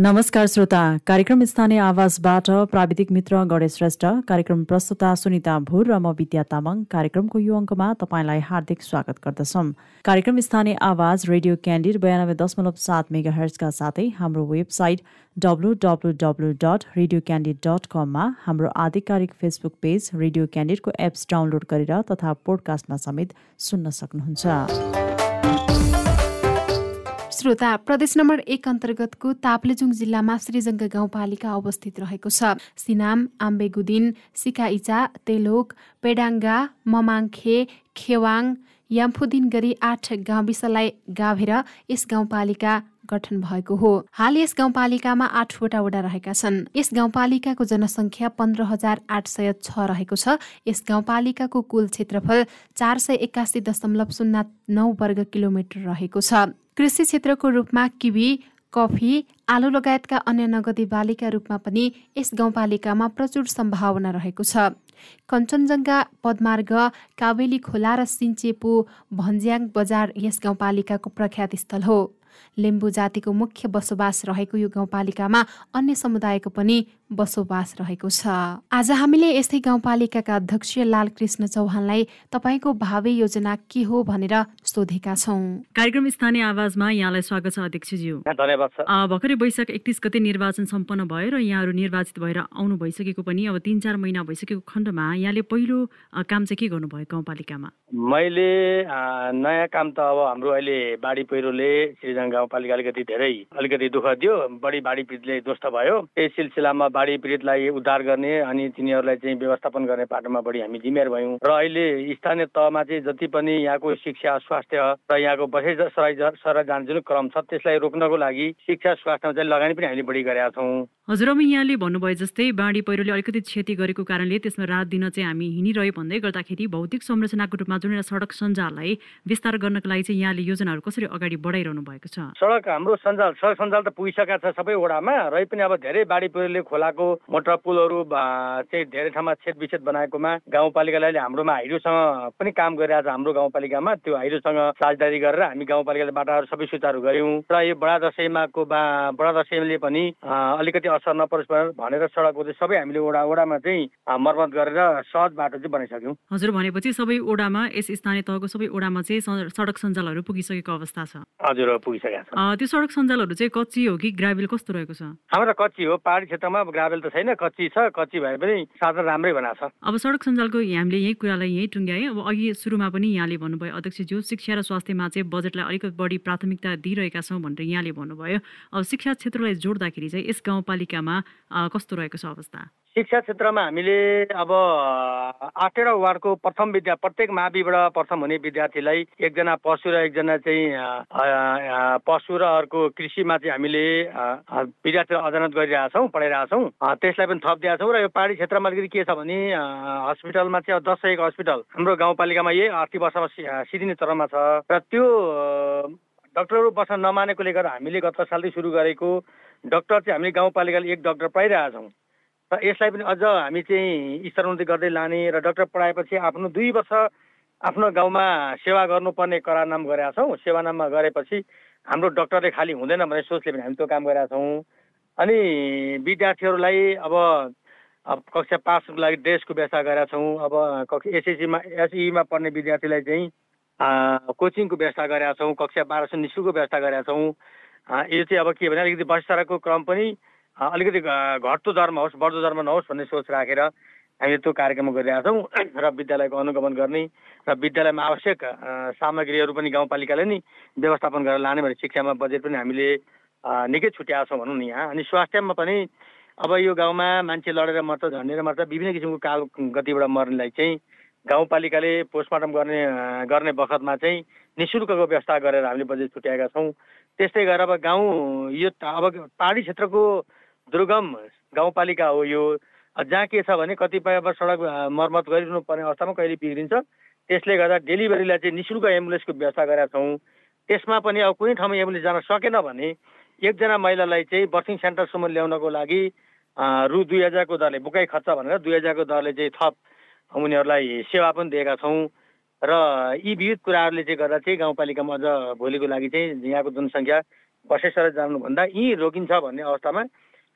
नमस्कार श्रोता कार्यक्रम स्थानीय आवाजबाट प्राविधिक मित्र गणेश श्रेष्ठ कार्यक्रम प्रस्तुता सुनिता भुर र म विद्या तामाङ कार्यक्रमको यो अङ्कमा तपाईँलाई हार्दिक स्वागत गर्दछौँ। कार्यक्रम स्थानीय आवाज रेडियो क्यान्डिड बयानब्बे दशमलव सात मेगा हर्सका साथै हाम्रो website W W W dot radio candid dot कममा हाम्रो आधिकारिक फेसबुक पेज रेडियो क्यान्डिडको एप्स डाउनलोड गरेर तथा पोडकास्टमा समेत सुन्न सक्नुहुन्छ। श्रोता प्रदेश नम्बर एक अन्तर्गतको ताप्लेजुङ जिल्लामा श्रीजङ्ग गाउँपालिका अवस्थित रहेको छ। सिनाम आम्बेगुदिन सिकाइचा तेलोक पेडाङ्गा ममाङखे खेवाङ याम्फुदिन गरी आठ गाविसलाई गाभेर यस गाउँपालिका गठन भएको हो। हाल यस गाउँपालिकामा आठवटा वडा रहेका छन्। यस गाउँपालिकाको जनसङ्ख्या पन्ध्र हजार आठ सय छ रहेको छ। यस गाउँपालिकाको कुल क्षेत्रफल चार सय एकासी दशमलव शून्य नौ वर्ग किलोमिटर रहेको छ। कृषि क्षेत्रको रूपमा किवी कफी आलु लगायतका अन्य नगदी बालीका रूपमा पनि यस गाउँपालिकामा प्रचुर सम्भावना रहेको छ। कञ्चनजङ्घा पदमार्ग कावेली खोला र सिन्चेपु भन्ज्याङ बजार यस गाउँपालिकाको प्रख्यात स्थल हो। लिम्बू जातिको मुख्य बसोबास रहेको यो गाउँपालिकामा अन्य समुदायको पनि बसोबास रहेको छ। आज हामीले यस्तै गाउँपालिकाका अध्यक्ष लालकृष्ण चौहानलाई तपाईँको भावी योजना के हो भनेर सोधेका छौँ। कार्यक्रम स्थानीय आवाजमा यहाँलाई स्वागत छ अध्यक्षज्यू। धन्यवाद भर्खरै वैशाख एकतिस गते निर्वाचन सम्पन्न भयो र यहाँहरू निर्वाचित भएर आउनु भइसकेको पनि अब तिन चार महिना भइसकेको खण्डमा यहाँले पहिलो काम चाहिँ के गर्नुभयो गाउँपालिकामा? मैले नयाँ काम त अब हाम्रो अहिले बाढी पहिरोले श्रीजङ गाउँपालिका अलिकति धेरै अलिकति दुःख दियो बढी बाढी पीडितले ध्वस्त भयो। त्यही सिलसिलामा बाढी पीडितलाई उद्धार गर्ने अनि तिनीहरूलाई चाहिँ व्यवस्थापन गर्ने पाटोमा बढी हामी जिम्मेवार भयौँ। र अहिले स्थानीय तहमा चाहिँ जति पनि यहाँको शिक्षा स्वास्थ्य र यहाँको बसै सराई सराई जाने जुन क्रम छ त्यसलाई रोक्नको लागि शिक्षा स्वास्थ्यमा चाहिँ लगानी पनि हामीले बढी गरेका छौँ। हजुर अब यहाँले भन्नुभयो जस्तै बाढी पहिरोले अलिकति क्षति गरेको कारणले त्यसमा रात दिन चाहिँ हामी हिँडिरह्यो भन्दै गर्दाखेरि भौतिक संरचनाको रूपमा जुन एउटा सडक सञ्जाललाई विस्तार गर्नको लागि चाहिँ यहाँले योजनाहरू कसरी अगाडि बढाइरहनु भएको छ? सडक हाम्रो सञ्जाल सडक सञ्जाल त पुगिसकेका छ सबै वडामा र पनि अब धेरै बाढी पहिरोले खोलाको मोटर पुलहरू चाहिँ धेरै ठाउँमा छेद विच्छेद बनाएकोमा गाउँपालिकाले हाम्रोमा हाइड्रोसँग पनि काम गरिरहेको छ हाम्रो गाउँपालिकामा त्यो हाइड्रोसँग साझेदारी गरेर हामी गाउँपालिकाले बाटाहरू सबै सुचारू गऱ्यौँ। र यो बडा दसैँमाको बा बडा दसैँले पनि अलिकति असर नपरोस् भनेर सडकको चाहिँ सबै हामीले वडा वडामा चाहिँ मर्मत गरेर सहज बाटो चाहिँ बनाइसक्यौँ। हजुर भनेपछि सबै वडामा यस स्थानीय तहको सबै वडामा चाहिँ सडक सञ्जालहरू पुगिसकेको अवस्था छ। हजुर पुगिसकेको छ। त्यो सडक सञ्जालहरू चाहिँ कच्ची हो कि ग्राभेल कस्तो रहेको छ? हाम्रो कच्ची हो पहाडी क्षेत्रमा ग्राभेल त छैन कच्ची छ कच्ची भए पनि साधन राम्रै बनाएको छ। अब सडक सञ्जालको हामीले यही कुरालाई यही टुङ्ग्याए अब अघि सुरुमा पनि यहाँले भन्नुभयो अध्यक्षज्यू शिक्षा र स्वास्थ्यमा चाहिँ बजेटलाई अलिकति बढी प्राथमिकता दिइरहेका छौँ भनेर यहाँले भन्नुभयो। अब शिक्षा क्षेत्रलाई जोड्दाखेरि चाहिँ यस गाउँपालिकामा कस्तो रहेको छ अवस्था? शिक्षा क्षेत्रमा हामीले अब आठवटा वार्डको प्रथम विद्या प्रत्येक माविबाट प्रथम हुने विद्यार्थीलाई एकजना पशु र एकजना चाहिँ पशु र अर्को कृषिमा चाहिँ हामीले विद्यार्थीलाई अध्ययन गरिरहेछौँ पढाइरहेछौँ। त्यसलाई पनि थप दिएका छौँ र यो पहाडी क्षेत्रमा अलिकति के छ भने हस्पिटलमा चाहिँ दस एक हस्पिटल हाम्रो गाउँपालिकामा यही आर्थिक वर्षमा सिद्धिने चरणमा छ। र त्यो डक्टरहरू बस्न नमानेकोले गर्दा हामीले गत सालदेखि सुरु गरेको डक्टर चाहिँ हामीले गाउँपालिकाले एक डक्टर पाइरहेका छौँ र यसलाई पनि अझ हामी चाहिँ स्तरोन्नति गर्दै लाने र डक्टर पढाएपछि आफ्नो दुई वर्ष आफ्नो गाउँमा सेवा गर्नुपर्ने करार नाम गरेका छौँ। सेवा नाममा गरेपछि हाम्रो डक्टरले खालि हुँदैन भन्ने सोचले पनि हामी त्यो काम गरेका छौँ। अनि विद्यार्थीहरूलाई अब अब कक्षा पासको लागि ड्रेसको व्यवस्था गरेका छौँ। अब कक्षा एसएससीमा एसईमा पढ्ने विद्यार्थीलाई चाहिँ कोचिङको व्यवस्था गरेका छौँ। कक्षा बाह्रसम्म निशुल्क व्यवस्था गरेका छौँ। यो चाहिँ अब के भने अलिकति भ्रष्टाचारको क्रम पनि अलिकति घट्दो दरमा होस् बढ्दो दरमा नहोस् भन्ने सोच राखेर हामीले त्यो कार्यक्रम गरिरहेका छौँ र विद्यालयको अनुगमन गर्ने र विद्यालयमा आवश्यक सामग्रीहरू पनि गाउँपालिकाले नै व्यवस्थापन गरेर लाने भने शिक्षामा बजेट पनि हामीले निकै छुट्याएको छौँ भनौँ न यहाँ अनि स्वास्थ्यमा पनि अब यो गाउँमा मान्छे लडेर मर्छ झन्डेर मर्छ विभिन्न किसिमको काल गतिबाट मर्नेलाई चाहिँ गाउँपालिकाले पोस्टमार्टम गर्ने गर्ने बखतमा चाहिँ नि शुल्कको व्यवस्था गरेर हामीले बजेट छुट्याएका छौँ। त्यस्तै गरेर अब गाउँ यो अब पहाडी क्षेत्रको दुर्गम गाउँपालिका हो यो। जहाँ के छ भने कतिपय सडक मर्मत गरिरहनु पर्ने अवस्थामा कहिले बिग्रिन्छ। त्यसले गर्दा डेलिभरीलाई चाहिँ नि शुल्क एम्बुलेन्सको व्यवस्था गरेका छौँ। त्यसमा पनि अब कुनै ठाउँमा एम्बुलेन्स जान सकेन भने एकजना महिलालाई चाहिँ बर्थिङ सेन्टरसम्म ल्याउनको लागि रु दुई हजारको दरले बुकाइ खर्च भनेर दुई हजारको दरले चाहिँ थप उनीहरूलाई सेवा पनि दिएका छौँ। र यी विविध कुराहरूले चाहिँ गर्दा चाहिँ गाउँपालिकामा अझ भोलिको लागि चाहिँ यहाँको जनसङ्ख्या बसेसर जानुभन्दा यहीँ रोकिन्छ भन्ने अवस्थामा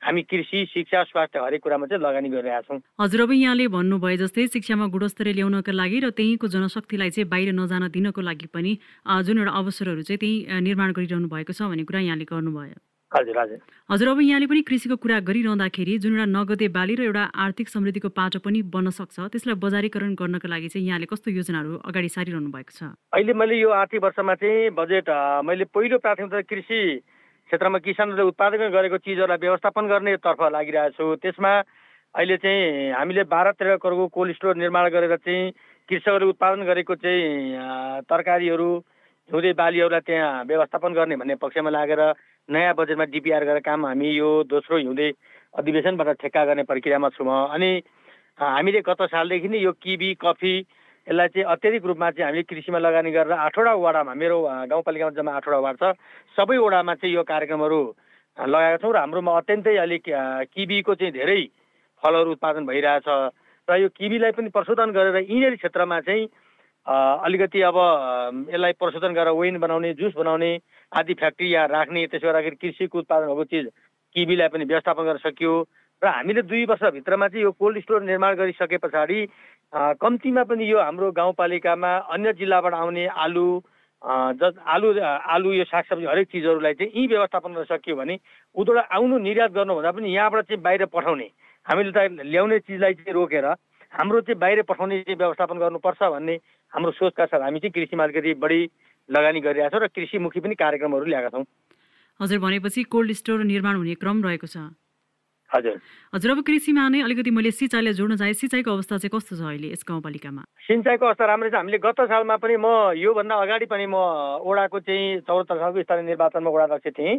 हामी कृषि शिक्षा स्वास्थ्य हरेक कुरामा चाहिँ लगानी गरिरहेका छौँ। हजुर अब यहाँले भन्नुभयो जस्तै शिक्षामा गुणस्तरीय ल्याउनका लागि र त्यहीँको जनशक्तिलाई चाहिँ बाहिर नजान दिनको लागि पनि जुन एउटा अवसरहरू चाहिँ त्यहीँ निर्माण गरिरहनु भएको छ भन्ने कुरा यहाँले गर्नुभयो। हजुर हजुर। हजुर अब यहाँले पनि कृषिको कुरा गरिरहँदाखेरि जुन एउटा नगदे बाली र एउटा आर्थिक समृद्धिको पाटो पनि बन्न सक्छ त्यसलाई बजारीकरण गर्नको लागि चाहिँ यहाँले कस्तो योजनाहरू अगाडि सारिरहनु भएको छ? अहिले मैले यो आर्थिक वर्षमा चाहिँ बजेट मैले पहिलो प्राथमिकता कृषि क्षेत्रमा किसानहरूले उत्पादन गरेको चिजहरूलाई व्यवस्थापन गर्नेतर्फ लागिरहेको छु। त्यसमा अहिले चाहिँ हामीले बाह्र तेह्र करोडको कोल्ड स्टोर निर्माण गरेर चाहिँ कृषकहरूले उत्पादन गरेको चाहिँ तरकारीहरू झुँदै बालीहरूलाई त्यहाँ व्यवस्थापन गर्ने भन्ने पक्षमा लागेर नयाँ बजेटमा डिपिआर गरेर काम हामी यो दोस्रो हिउँदे अधिवेशनबाट ठेक्का गर्ने प्रक्रियामा छौँ अनि हामीले गत सालदेखि नै यो किबी कफी यसलाई चाहिँ अत्याधिक रूपमा चाहिँ हामीले कृषिमा लगानी गरेर आठवटा वडामा मेरो गाउँपालिकामा जम्मा आठवटा वार्ड छ सबै वडामा चाहिँ यो कार्यक्रमहरू लगाएका छौँ र हाम्रोमा अत्यन्तै अलिक किबीको चाहिँ धेरै फलहरू उत्पादन भइरहेछ र यो किबीलाई पनि प्रशोधन गरेर यिनीहरू क्षेत्रमा चाहिँ अलिकति अब यसलाई प्रशोधन गरेर वेन बनाउने जुस बनाउने आदि फ्याक्ट्री यहाँ राख्ने त्यसो गर्दाखेरि कृषिको उत्पादन भएको चिज किबीलाई पनि व्यवस्थापन गर्न सकियो र हामीले दुई वर्षभित्रमा चाहिँ यो कोल्ड स्टोर निर्माण गरिसके पछाडि कम्तीमा पनि यो हाम्रो गाउँपालिकामा अन्य जिल्लाबाट आउने आलु ज आलु आलु यो सागसब्जी हरेक चिजहरूलाई चाहिँ यहीँ व्यवस्थापन गर्न सकियो भने उतोबाट आउनु निर्यात गर्नुभन्दा पनि यहाँबाट चाहिँ बाहिर पठाउने। हामीले त ल्याउने चिजलाई चाहिँ रोकेर हाम्रो चाहिँ बाहिर पठाउने चाहिँ व्यवस्थापन गर्नुपर्छ भन्ने हाम्रो सोचका साथ हामी चाहिँ कृषिमा अलिकति बढी लगानी गरिरहेका छौँ र कृषिमुखी पनि कार्यक्रमहरू ल्याएका छौँ। हजुर भनेपछि कोल्ड स्टोर निर्माण हुने क्रम रहेको छ। हजुर। हजुर अब कृषिमा नै अलिकति मैले सिँचाइलाई जोड्न चाहे सिँचाइको अवस्था चाहिँ कस्तो छ अहिले यस गाउँपालिकामा? सिँचाइको अवस्था राम्रै छ। हामीले गत सालमा पनि म योभन्दा अगाडि पनि म ओडाको चाहिँ चौहत्तर सालको स्थानीय निर्वाचनमा ओडा अध्यक्ष थिएँ।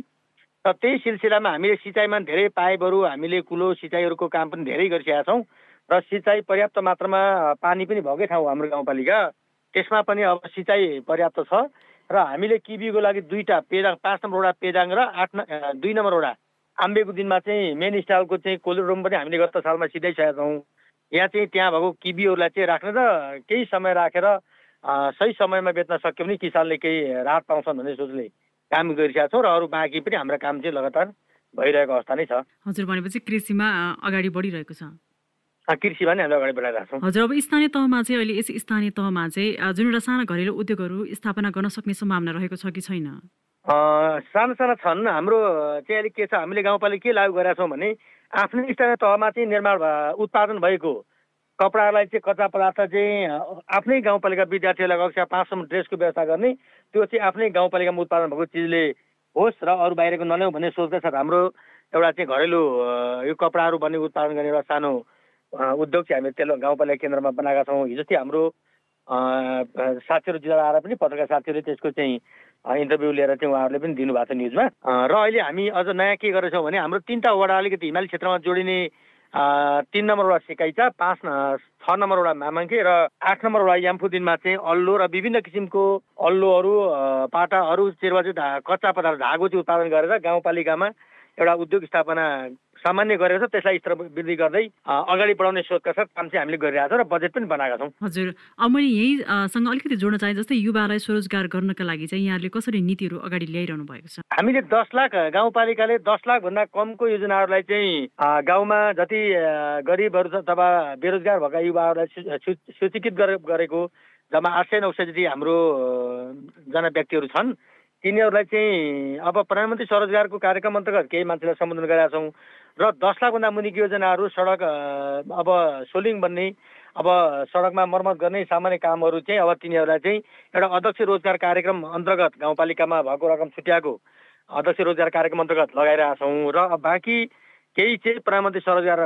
र त्यही सिलसिलामा हामीले सिँचाइमा धेरै पाइपहरू हामीले कुलो सिँचाइहरूको काम पनि धेरै गरिसकेका छौँ। र सिँचाइ पर्याप्त मात्रामा पानी पनि भएकै ठाउँ हाम्रो गाउँपालिका। त्यसमा पनि अब सिँचाइ पर्याप्त छ। र हामीले किबीको लागि दुईवटा पेदाङ पाँच नम्बर वडा पेदाङ र आठ दुई नम्बर वडा आम्बेको दिनमा चाहिँ मेन स्टाइलको चाहिँ कोल्ड रुम पनि हामीले गत सालमा सिधाइसकेका छौँ यहाँ चाहिँ त्यहाँ भएको किबीहरूलाई चाहिँ राख्ने र केही समय राखेर सही समयमा बेच्न सक्यो भने किसानले केही राहत पाउँछन् भन्ने सोचले काम गरिसकेका छौँ र अरू बाँकी पनि हाम्रो काम चाहिँ लगातार भइरहेको अवस्था नै छ। हजुर भनेपछि कृषिमा अगाडि बढिरहेको छ। कृषिमा नै हामीले अगाडि बढाइरहेको छौँ। हजुर अब स्थानीय तहमा चाहिँ अहिले यस स्थानीय तहमा चाहिँ जुन एउटा सानो घरेलु उद्योगहरू स्थापना गर्न सक्ने सम्भावना रहेको छ कि छैन? सानो सानो छन्। हाम्रो चाहिँ अलिक के छ हामीले गाउँपालिका के लागु गरेका छौँ भने आफ्नै स्थानीय तहमा चाहिँ निर्माण उत्पादन भएको कपडालाई चाहिँ कच्चा पदार्थ चाहिँ आफ्नै गाउँपालिका विद्यार्थीहरूलाई कक्षा पाँचसम्म ड्रेसको व्यवस्था गर्ने त्यो चाहिँ आफ्नै गाउँपालिकामा उत्पादन भएको चिजले होस् र अरू बाहिरको नल्याउँ भन्ने सोचका साथ हाम्रो एउटा चाहिँ घरेलु यो कपडाहरू बन्ने उत्पादन गर्ने एउटा सानो उद्योग चाहिँ हामीले तेल गाउँपालिका केन्द्रमा बनाएका छौँ। हिजो चाहिँ हाम्रो साथीहरू जिल्ला आएर पनि पत्रकार साथीहरूले त्यसको चाहिँ इन्टरभ्यू लिएर चाहिँ उहाँहरूले पनि दिनुभएको छ न्युजमा र अहिले हामी अझ नयाँ के गरेछौँ भने हाम्रो तिनवटा वडा अलिकति हिमाली क्षेत्रमा जोडिने तिन नम्बर वडा सिकाइचा पाँच छ नम्बर वडा मामाङ्के र आठ नम्बर वडा याम्फुदिनमा चाहिँ अल्लो र विभिन्न किसिमको अल्लोहरू पाटाहरू चेरुवा चाहिँ कच्चा पदार्थ धागो चाहिँ उत्पादन गरेर गाउँपालिकामा एउटा उद्योग स्थापना सामान्य गरेको छ त्यसलाई स्तर वृद्धि गर्दै अगाडि बढाउने सोचका साथ काम चाहिँ हामीले गरिरहेको छ र बजेट पनि बनाएका छौँ। हजुर अब मैले यहीसँग अलिकति जोड्न चाहेँ जस्तै युवालाई स्वरोजगार गर्नका लागि चाहिँ यहाँले कसरी नीतिहरू अगाडि ल्याइरहनु भएको छ? हामीले दस लाख गाउँपालिकाले दस लाखभन्दा कमको योजनाहरूलाई चाहिँ गाउँमा जति गरिबहरू छ अथवा बेरोजगार भएका युवाहरूलाई सूचीकृत गरेको जम्मा आठ सय नौ सय जति हाम्रो जना व्यक्तिहरू छन् तिनीहरूलाई चाहिँ अब प्रधानमन्त्री स्वरोजगारको कार्यक्रम अन्तर्गत केही मान्छेलाई सम्बोधन गरेका छौँ र दस लाखभन्दा मुनिको योजनाहरू सडक अब सोलिङ बन्ने अब सडकमा मर्मत गर्ने सामान्य कामहरू चाहिँ अब तिनीहरूलाई चाहिँ एउटा अध्यक्ष रोजगार कार्यक्रम अन्तर्गत गाउँपालिकामा भएको रकम छुट्याएको अध्यक्ष रोजगार कार्यक्रम अन्तर्गत लगाइरहेका छौँ र बाँकी केही चाहिँ प्रधानमन्त्री स्वरोजगार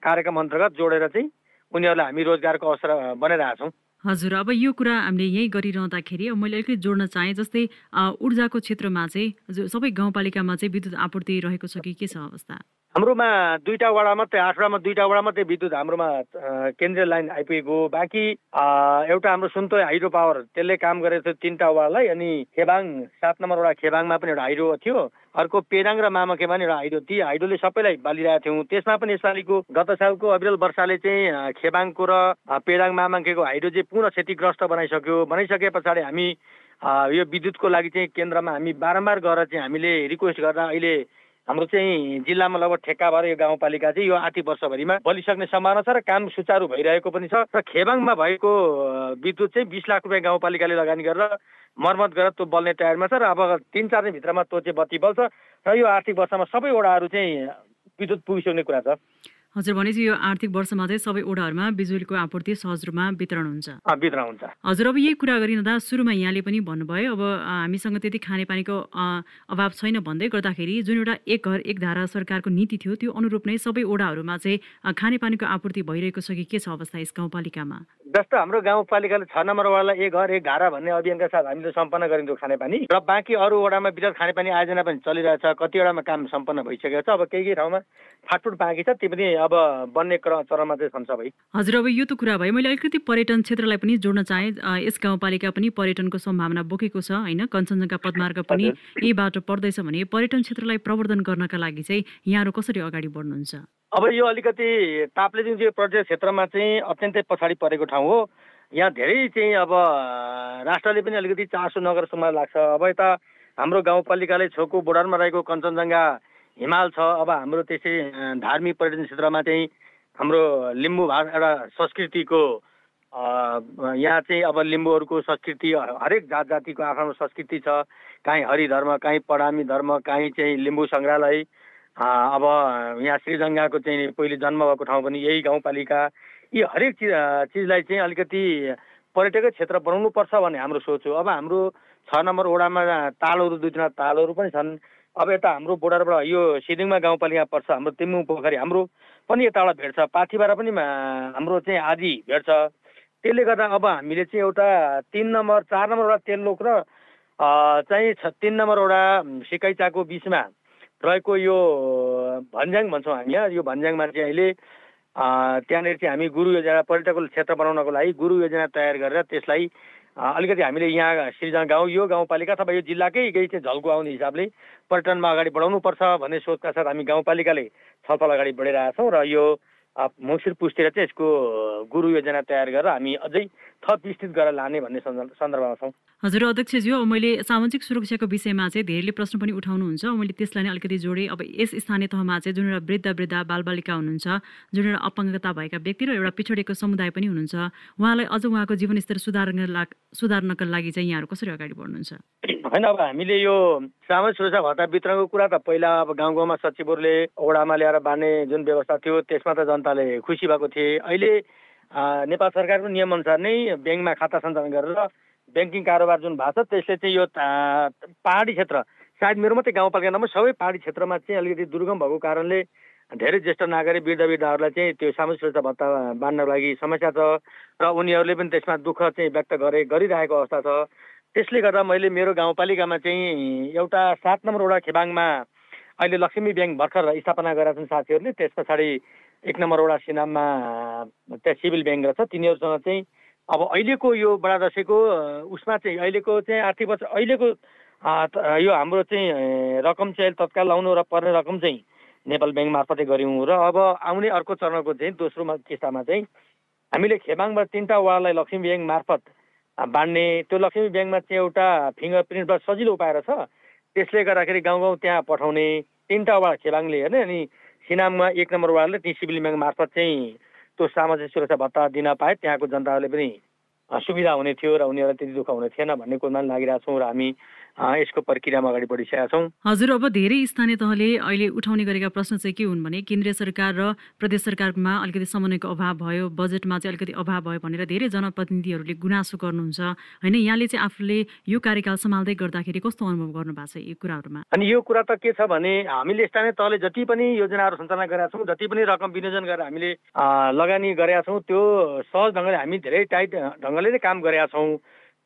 कार्यक्रम अन्तर्गत जोडेर चाहिँ उनीहरूलाई हामी रोजगारको अवसर बनाइरहेका छौँ। हजुर अब यो कुरा हामीले यहीँ गरिरहँदाखेरि अब मैले अलिकति जोड्न चाहेँ जस्तै ऊर्जाको क्षेत्रमा चाहिँ सबै गाउँपालिकामा चाहिँ विद्युत आपूर्ति रहेको छ कि के छ अवस्था? हाम्रोमा दुईवटा वडा मात्रै आठवटामा दुईवटा वडा मात्रै विद्युत हाम्रोमा केन्द्रीय लाइन आइपुगेको। बाँकी एउटा हाम्रो सुन्तो हाइड्रो पावर त्यसले काम गरेको थियो तिनवटा वडालाई अनि खेबाङ सात नम्बर वडा खेबाङमा पनि एउटा हाइड्रो थियो। अर्को पेराङ र मामाखेमा पनि एउटा हाइड्रो ती हाइड्रोले सबैलाई बालिरहेको थियौँ। त्यसमा पनि यसपालिको गत सालको अविरल वर्षाले चाहिँ खेबाङको र पेराङ मामाङ्केको हाइड्रो चाहिँ पुनः क्षतिग्रस्त बनाइसक्यो। बनाइसके पछाडि हामी यो विद्युतको लागि चाहिँ केन्द्रमा हामी बारम्बार गएर चाहिँ हामीले रिक्वेस्ट गर्दा अहिले हाम्रो चाहिँ जिल्लामा लगभग ठेक्का भएर यो गाउँपालिका चाहिँ यो आर्थिक वर्षभरिमा बलिसक्ने सम्भावना छ र काम सुचारू भइरहेको पनि छ र खेबाङमा भएको विद्युत चाहिँ बिस लाख रुपियाँ गाउँपालिकाले लगानी गरेर मर्मत गरेर त्यो बल्ने तयारीमा छ र अब तिन चार दिनभित्रमा त्यो चाहिँ बत्ती बल्छ र यो आर्थिक वर्षमा सबै वडाहरू चाहिँ विद्युत पुगिसक्ने कुरा छ। हजुर भनेपछि यो आर्थिक वर्षमा चाहिँ सबै ओडाहरूमा बिजुलीको आपूर्ति सहज रूपमा वितरण हुन्छ। वितरण हुन्छ। हजुर अब यही कुरा गरिरहँदा सुरुमा यहाँले पनि भन्नुभयो अब हामीसँग त्यति खानेपानीको अभाव छैन भन्दै गर्दाखेरि जुन एउटा एक घर एक धारा सरकारको नीति थियो त्यो अनुरूप नै सबै ओडाहरूमा चाहिँ खानेपानीको आपूर्ति भइरहेको छ कि के छ अवस्था यस गाउँपालिकामा? जस्तो हाम्रो गाउँपालिकाले छ नम्बर वडालाई एक घर एक धारा भन्ने अभियानका साथ हामीले सम्पन्न गरिन्थ्यो खानेपानी र बाँकी अरू वडामा विराट खानेपानी आयोजना पनि चलिरहेछ कतिवटामा काम सम्पन्न भइसकेको छ अब केही केही ठाउँमा फाटफुट बाँकी छ ती पनि अब बन्ने चरणमा चाहिँ छन् सबै। हजुर अब यो त कुरा भयो। मैले अलिकति पर्यटन क्षेत्रलाई पनि जोड्न चाहेँ। यस गाउँपालिका पनि पर्यटनको सम्भावना बोकेको छ होइन? कञ्चनजङ्घा पदमार्ग पनि यही बाटो पर्दैछ भने पर्यटन क्षेत्रलाई प्रवर्धन गर्नका लागि चाहिँ यहाँहरू कसरी अगाडि बढ्नुहुन्छ? अब यो अलिकति ताप्लेजुङ चाहिँ पर्यटन क्षेत्रमा चाहिँ अत्यन्तै पछाडि परेको ठाउँ हो। यहाँ धेरै चाहिँ अब राष्ट्रले पनि अलिकति चासो नगर जस्तो लाग्छ। अब यता हाम्रो गाउँपालिकाले छेउको बोर्डरमा रहेको कञ्चनजङ्घा हिमाल छ। अब हाम्रो त्यसै धार्मिक पर्यटन क्षेत्रमा चाहिँ हाम्रो लिम्बू भा एउटा संस्कृतिको यहाँ चाहिँ अब लिम्बूहरूको संस्कृति हरेक जात जातिको आफ्नो संस्कृति छ। काहीँ हरि धर्म काहीँ पडामी धर्म काहीँ चाहिँ लिम्बू सङ्ग्रहालय। अब यहाँ श्रीजङ्गाको चाहिँ पहिले जन्म भएको ठाउँ पनि यही गाउँपालिका। यी हरेक चिज चिजलाई चाहिँ अलिकति पर्यटकै क्षेत्र बनाउनुपर्छ भन्ने हाम्रो सोच हो। अब हाम्रो छ नम्बर वडामा तालहरू दुई तिनवटा तालहरू पनि छन्। अब यता हाम्रो बोर्डरबाट यो सिदिङमा गाउँपालिका पर्छ हाम्रो तिम्बुङ पोखरी हाम्रो पनि यताबाट भेट्छ पाथिबाट पनि हाम्रो चाहिँ आदि भेट्छ त्यसले गर्दा अब हामीले चाहिँ एउटा तिन नम्बर चार नम्बरवटा तेल्लोक र चाहिँ तिन नम्बरवटा सिकाइचाको बिचमा रहेको यो भन्ज्याङ भन्छौँ हामी यहाँ यो भन्ज्याङमा चाहिँ अहिले त्यहाँनिर चाहिँ हामी गुरु योजना पर्यटकको क्षेत्र बनाउनको लागि गुरु योजना तयार गरेर त्यसलाई अलिकति हामीले यहाँ सिर्जना गाउँ यो गाउँपालिका अथवा यो जिल्लाकै केही चाहिँ झल्को आउने हिसाबले पर्यटनमा अगाडि बढाउनुपर्छ भन्ने सोचका साथ हामी गाउँपालिकाले छलफल अगाडि बढिरहेका छौँ र यो मङ्सिर पुस्तिर चाहिँ यसको गुरु योजना तयार गरेर हामी अझै थप विस्तृत गरेर लाने भन्ने सन्दर्भमा छौँ। हजुर अध्यक्षज्यू मैले सामाजिक सुरक्षाको विषयमा चाहिँ धेरैले प्रश्न पनि उठाउनुहुन्छ। मैले त्यसलाई नै अलिकति जोडेँ। अब यस स्थानीय तहमा चाहिँ जुन एउटा वृद्ध वृद्ध बालबालिका हुनुहुन्छ जुन एउटा अपाङ्गता भएका व्यक्ति र एउटा पिछडिएको समुदाय पनि हुनुहुन्छ उहाँलाई अझ उहाँको जीवनस्तर सुधार्न सुधार्नका लागि चाहिँ यहाँहरू कसरी अगाडि बढ्नुहुन्छ? होइन अब हामीले यो सामाजिक सुरक्षा भत्ता वितरणको कुरा त पहिला अब गाउँ गाउँमा सचिवहरूले ओडामा ल्याएर बाँड्ने जुन व्यवस्था थियो त्यसमा त जनताले खुसी भएको थिए। अहिले नेपाल सरकारको नियमअनुसार नै ब्याङ्कमा खाता सञ्चालन गरेर ब्याङ्किङ कारोबार जुन भएको छ त्यसले चाहिँ यो पाहाडी क्षेत्र सायद मेरो मात्रै गाउँपालिका नम्बर सबै पाहाडी क्षेत्रमा चाहिँ अलिकति दुर्गम भएको कारणले धेरै ज्येष्ठ नागरिक वृद्ध वृद्धहरूलाई चाहिँ त्यो सामाजिक सुरक्षा भत्ता बाँड्नको लागि समस्या छ र उनीहरूले पनि त्यसमा दुःख चाहिँ व्यक्त गरे गरिरहेको अवस्था छ। त्यसले गर्दा मैले मेरो गाउँपालिकामा चाहिँ एउटा सात नम्बर वडा खेबाङमा अहिले लक्ष्मी ब्याङ्क भर्खर स्थापना गरेका छन् साथीहरूले। त्यस पछाडि एक नम्बरवटा सिनाममा त्यहाँ सिभिल ब्याङ्क रहेछ। तिनीहरूसँग चाहिँ अब अहिलेको यो बडा दसैँको उसमा चाहिँ अहिलेको चाहिँ आर्थिक वर्ष अहिलेको यो हाम्रो चाहिँ रकम चाहिँ तत्काल लाउनु र पर्ने रकम चाहिँ नेपाल ब्याङ्क मार्फतै गऱ्यौँ र अब आउने अर्को चरणको चाहिँ दोस्रो किस्तामा चाहिँ हामीले खेबाङबाट तिनवटा वार्डलाई लक्ष्मी ब्याङ्क मार्फत बाँड्ने त्यो लक्ष्मी ब्याङ्कमा चाहिँ एउटा फिङ्गर प्रिन्टबाट सजिलो उपाएर छ त्यसले गर्दाखेरि गाउँ गाउँ त्यहाँ पठाउने तिनवटा वार्ड खेबाङले हेर्ने अनि सिनाममा एक नम्बर वार्डले ती सिभिल ब्याङ्क मार्फत चाहिँ त्यो सामाजिक सुरक्षा भत्ता दिन पाए त्यहाँको जनताहरूले पनि सुविधा हुने थियो र उनीहरूलाई त्यति दुःख हुने थिएन भन्ने कुरामा लागिरहेको छौँ र हामी यसको प्रक्रियामा अगाडि बढिसकेका छौँ। हजुर अब धेरै स्थानीय तहले अहिले उठाउने गरेका प्रश्न चाहिँ के हुन् भने केन्द्रीय सरकार र प्रदेश सरकारमा अलिकति समन्वयको अभाव भयो बजेटमा चाहिँ अलिकति अभाव भयो भनेर धेरै जनप्रतिनिधिहरूले गुनासो गर्नुहुन्छ। होइन यहाँले चाहिँ आफूले यो कार्यकाल सम्हाल्दै गर्दाखेरि कस्तो अनुभव गर्नु भएको छ यो कुराहरूमा? अनि यो कुरा त के छ भने हामीले स्थानीय तहले जति पनि योजनाहरू सञ्चालन गरेका छौँ जति पनि रकम विनियोजन गरेर हामीले लगानी गरेका छौँ त्यो सहज ढङ्गले हामी धेरै टाइट ढङ्गले नै काम गरेका छौँ।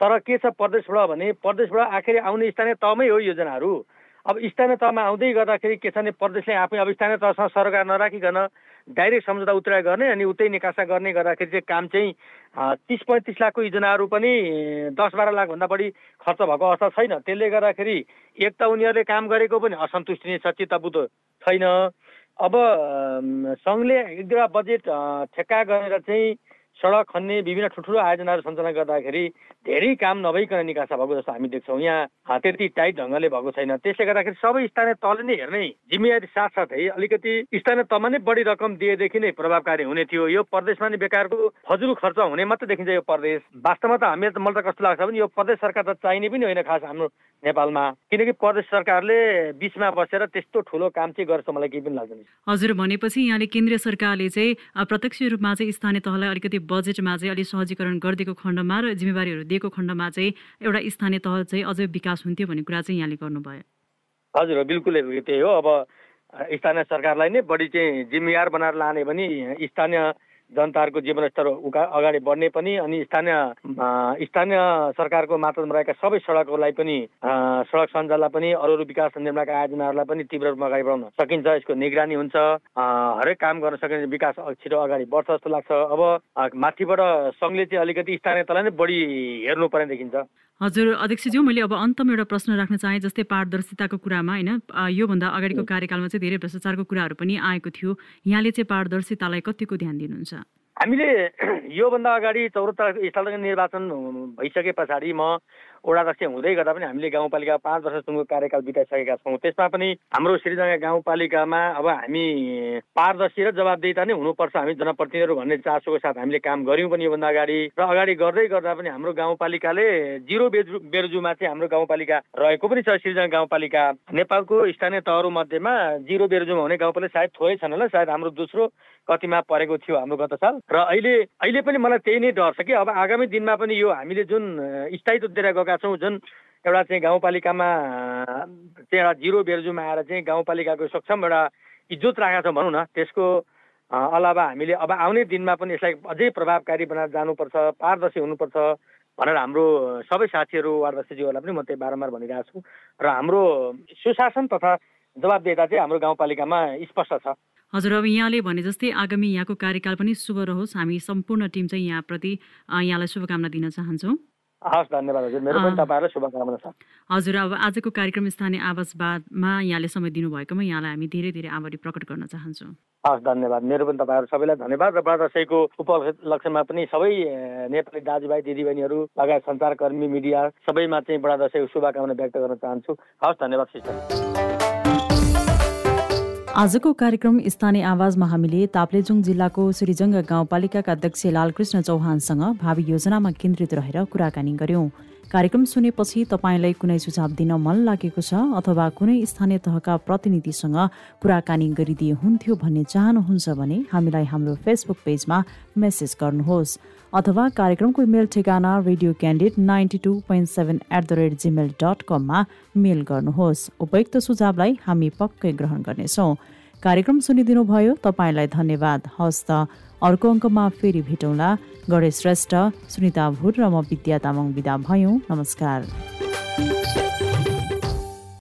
तर के छ प्रदेशबाट भने प्रदेशबाट आखिर आउने स्थानीय तहमै हो योजनाहरू। अब स्थानीय तहमा आउँदै गर्दाखेरि के छ भने प्रदेशले आफै अब स्थानीय तहसँग सरकार नराखिकन डाइरेक्ट सम्झौता उत्तराय गर्ने अनि उतै निकासा गर्ने गर्दाखेरि चाहिँ काम चाहिँ तिस पैँतिस लाखको योजनाहरू पनि दस बाह्र लाखभन्दा बढी खर्च भएको अवस्था छैन। त्यसले गर्दाखेरि एक त उनीहरूले काम गरेको पनि असन्तुष्टि नै छ चित्तबुद्धो छैन। अब सङ्घले एक दुईवटा बजेट ठेक्का गरेर चाहिँ सडक खन्ने विभिन्न ठुल्ठुलो आयोजनाहरू सञ्चालन गर्दाखेरि धेरै काम नभइकन निकासा भएको जस्तो हामी देख्छौँ। यहाँ त्यति टाइट ढङ्गले भएको छैन। त्यसले गर्दाखेरि सबै स्थानीय तहले नै हेर्ने जिम्मेवारी साथसाथै अलिकति स्थानीय तहमा नै बढी रकम दिएदेखि नै प्रभावकारी हुने थियो। यो प्रदेशमा नै बेकारको फजुल खर्च हुने मात्रै देखिन्छ यो प्रदेश। वास्तवमा त हामी त मलाई त कस्तो लाग्छ भने यो प्रदेश सरकार त चाहिने पनि होइन खास हाम्रो नेपालमा। किनकि प्रदेश सरकारले बिचमा बसेर त्यस्तो ठुलो काम चाहिँ गर्छ मलाई केही पनि लाग्दैन। हजुर भनेपछि यहाँले केन्द्रीय सरकारले चाहिँ प्रत्यक्ष रूपमा चाहिँ स्थानीय तहलाई अलिकति बजेटमा चाहिँ अलिक सहजीकरण गरिदिएको खण्डमा र जिम्मेवारीहरू दिएको खण्डमा चाहिँ एउटा स्थानीय तह चाहिँ अझै विकास हुन्थ्यो भन्ने कुरा चाहिँ यहाँले गर्नुभयो। हजुर बिल्कुलै त्यही हो। अब स्थानीय सरकारलाई नै बढी चाहिँ जिम्मेवार बनाएर लाने भने स्थानीय जनताहरूको जीवनस्तर उका अगाडि बढ्ने पनि अनि स्थानीय स्थानीय सरकारको मात्रामा रहेका सबै सडकहरूलाई पनि सडक सञ्जाललाई पनि अरू अरू विकास निर्माणका आयोजनाहरूलाई पनि तीव्र रूपमा अगाडि बढाउन सकिन्छ। यसको निगरानी हुन्छ। हरेक काम गर्न सकिने विकास छिटो अगाडि बढ्छ जस्तो लाग्छ। अब माथिबाट सङ्घले चाहिँ अलिकति स्थानीय तलाई नै बढी हेर्नुपर्ने देखिन्छ। हजुर अध्यक्षज्यू मैले अब अन्तमा एउटा प्रश्न राख्न चाहेँ जस्तै पारदर्शिताको कुरामा होइन? योभन्दा अगाडिको कार्यकालमा चाहिँ धेरै भ्रष्टाचारको कुराहरू पनि आएको थियो। यहाँले चाहिँ पारदर्शितालाई कतिको ध्यान दिनुहुन्छ? हामीले योभन्दा अगाडि चौरात्तर स्थल निर्वाचन भइसके पछाडि म वडाध्यक्ष हुँदै गर्दा पनि हामीले गाउँपालिका पाँच वर्षसम्मको कार्यकाल बिताइसकेका छौँ। त्यसमा पनि हाम्रो श्रीजङ्गा गाउँपालिकामा अब हामी पारदर्शी र जवाबदेता नै हुनुपर्छ। हामी जनप्रतिनिधिहरू भन्ने चासोको साथ हामीले काम गऱ्यौँ पनि योभन्दा अगाडि। र अगाडि गर्दै गर्दा पनि हाम्रो गाउँपालिकाले जिरो बेरजु बेरजुमा चाहिँ हाम्रो गाउँपालिका रहेको पनि छ। श्रीजङ्गा गाउँपालिका नेपालको स्थानीय तहहरू मध्येमा जिरो बेरजुमा हुने गाउँपालिका सायद थोरै छन् होला। सायद हाम्रो दोस्रो कतिमा परेको थियो हाम्रो गत साल र अहिले अहिले पनि मलाई त्यही नै डर छ कि अब आगामी दिनमा पनि यो हामीले जुन स्थायित्व दिएर गएका छौँ जुन एउटा चाहिँ गाउँपालिकामा चाहिँ एउटा जिरो बेरजुमा आएर चाहिँ गाउँपालिकाको सक्षम एउटा इज्जत राखेका छौँ भनौँ न त्यसको अलावा हामीले अब आउने दिनमा पनि यसलाई अझै प्रभावकारी बनाएर जानुपर्छ पारदर्शी हुनुपर्छ भनेर हाम्रो सबै साथीहरू वार्डवासीज्यूहरूलाई पनि म त्यही बारम्बार भनिरहेको छु। र हाम्रो सुशासन तथा जवाबदेता चाहिँ हाम्रो गाउँपालिकामा स्पष्ट छ। हजुर अब यहाँले भने जस्तै आगामी यहाँको कार्यकाल पनि शुभ रहोस्। हामी सम्पूर्ण टिम चाहिँ यहाँप्रति यहाँलाई शुभकामना दिन चाहन्छौँ। हस् धन्यवाद हजुर। मेरो पनि तपाईँहरूलाई शुभकामना छ। हजुर अब आजको कार्यक्रम स्थानीय आवासवादमा यहाँले समय दिनुभएकोमा यहाँलाई हामी धेरै धेरै आभारी प्रकट गर्न चाहन्छौँ। हस् धन्यवाद। मेरो पनि तपाईँहरू सबैलाई धन्यवाद र बडादशैको उपलक्ष्यमा पनि सबै नेपाली दाजुभाइ दिदीबहिनीहरू लगायत सञ्चारकर्मी मिडिया सबैमा चाहिँ बडादशैको शुभकामना व्यक्त गर्न चाहन्छु। हस् धन्यवाद सिस्टर। आजको कार्यक्रम स्थानीय आवाजमा हामीले ताप्लेजुङ जिल्लाको श्रीजङ्ग गाउँपालिकाका अध्यक्ष लालकृष्ण चौहानसँग भावी योजनामा केन्द्रित रहेर कुराकानी गर्यौं। कार्यक्रम सुनेपछि तपाईँलाई कुनै सुझाव दिन मन लागेको छ अथवा कुनै स्थानीय तहका प्रतिनिधिसँग कुराकानी गरिदिए हुन्थ्यो भन्ने चाहनुहुन्छ भने हामीलाई हाम्रो फेसबुक पेजमा मेसेज गर्नुहोस्। अथवा कार्यक्रमको मेल ठेगाना radio candid ninety two point seven at the rate Gmail dot कममा मेल गर्नुहोस्। उपयुक्त सुझावलाई हामी पक्कै ग्रहण गर्नेछौँ। कार्यक्रम सुनिदिनुभयो तपाईँलाई धन्यवाद। हस्त अर्को अङ्कमा फेरि भेटौँला। गणेश श्रेष्ठ सुनिता भुट र म विद्या तामाङ विदा भयौँ। नमस्कार।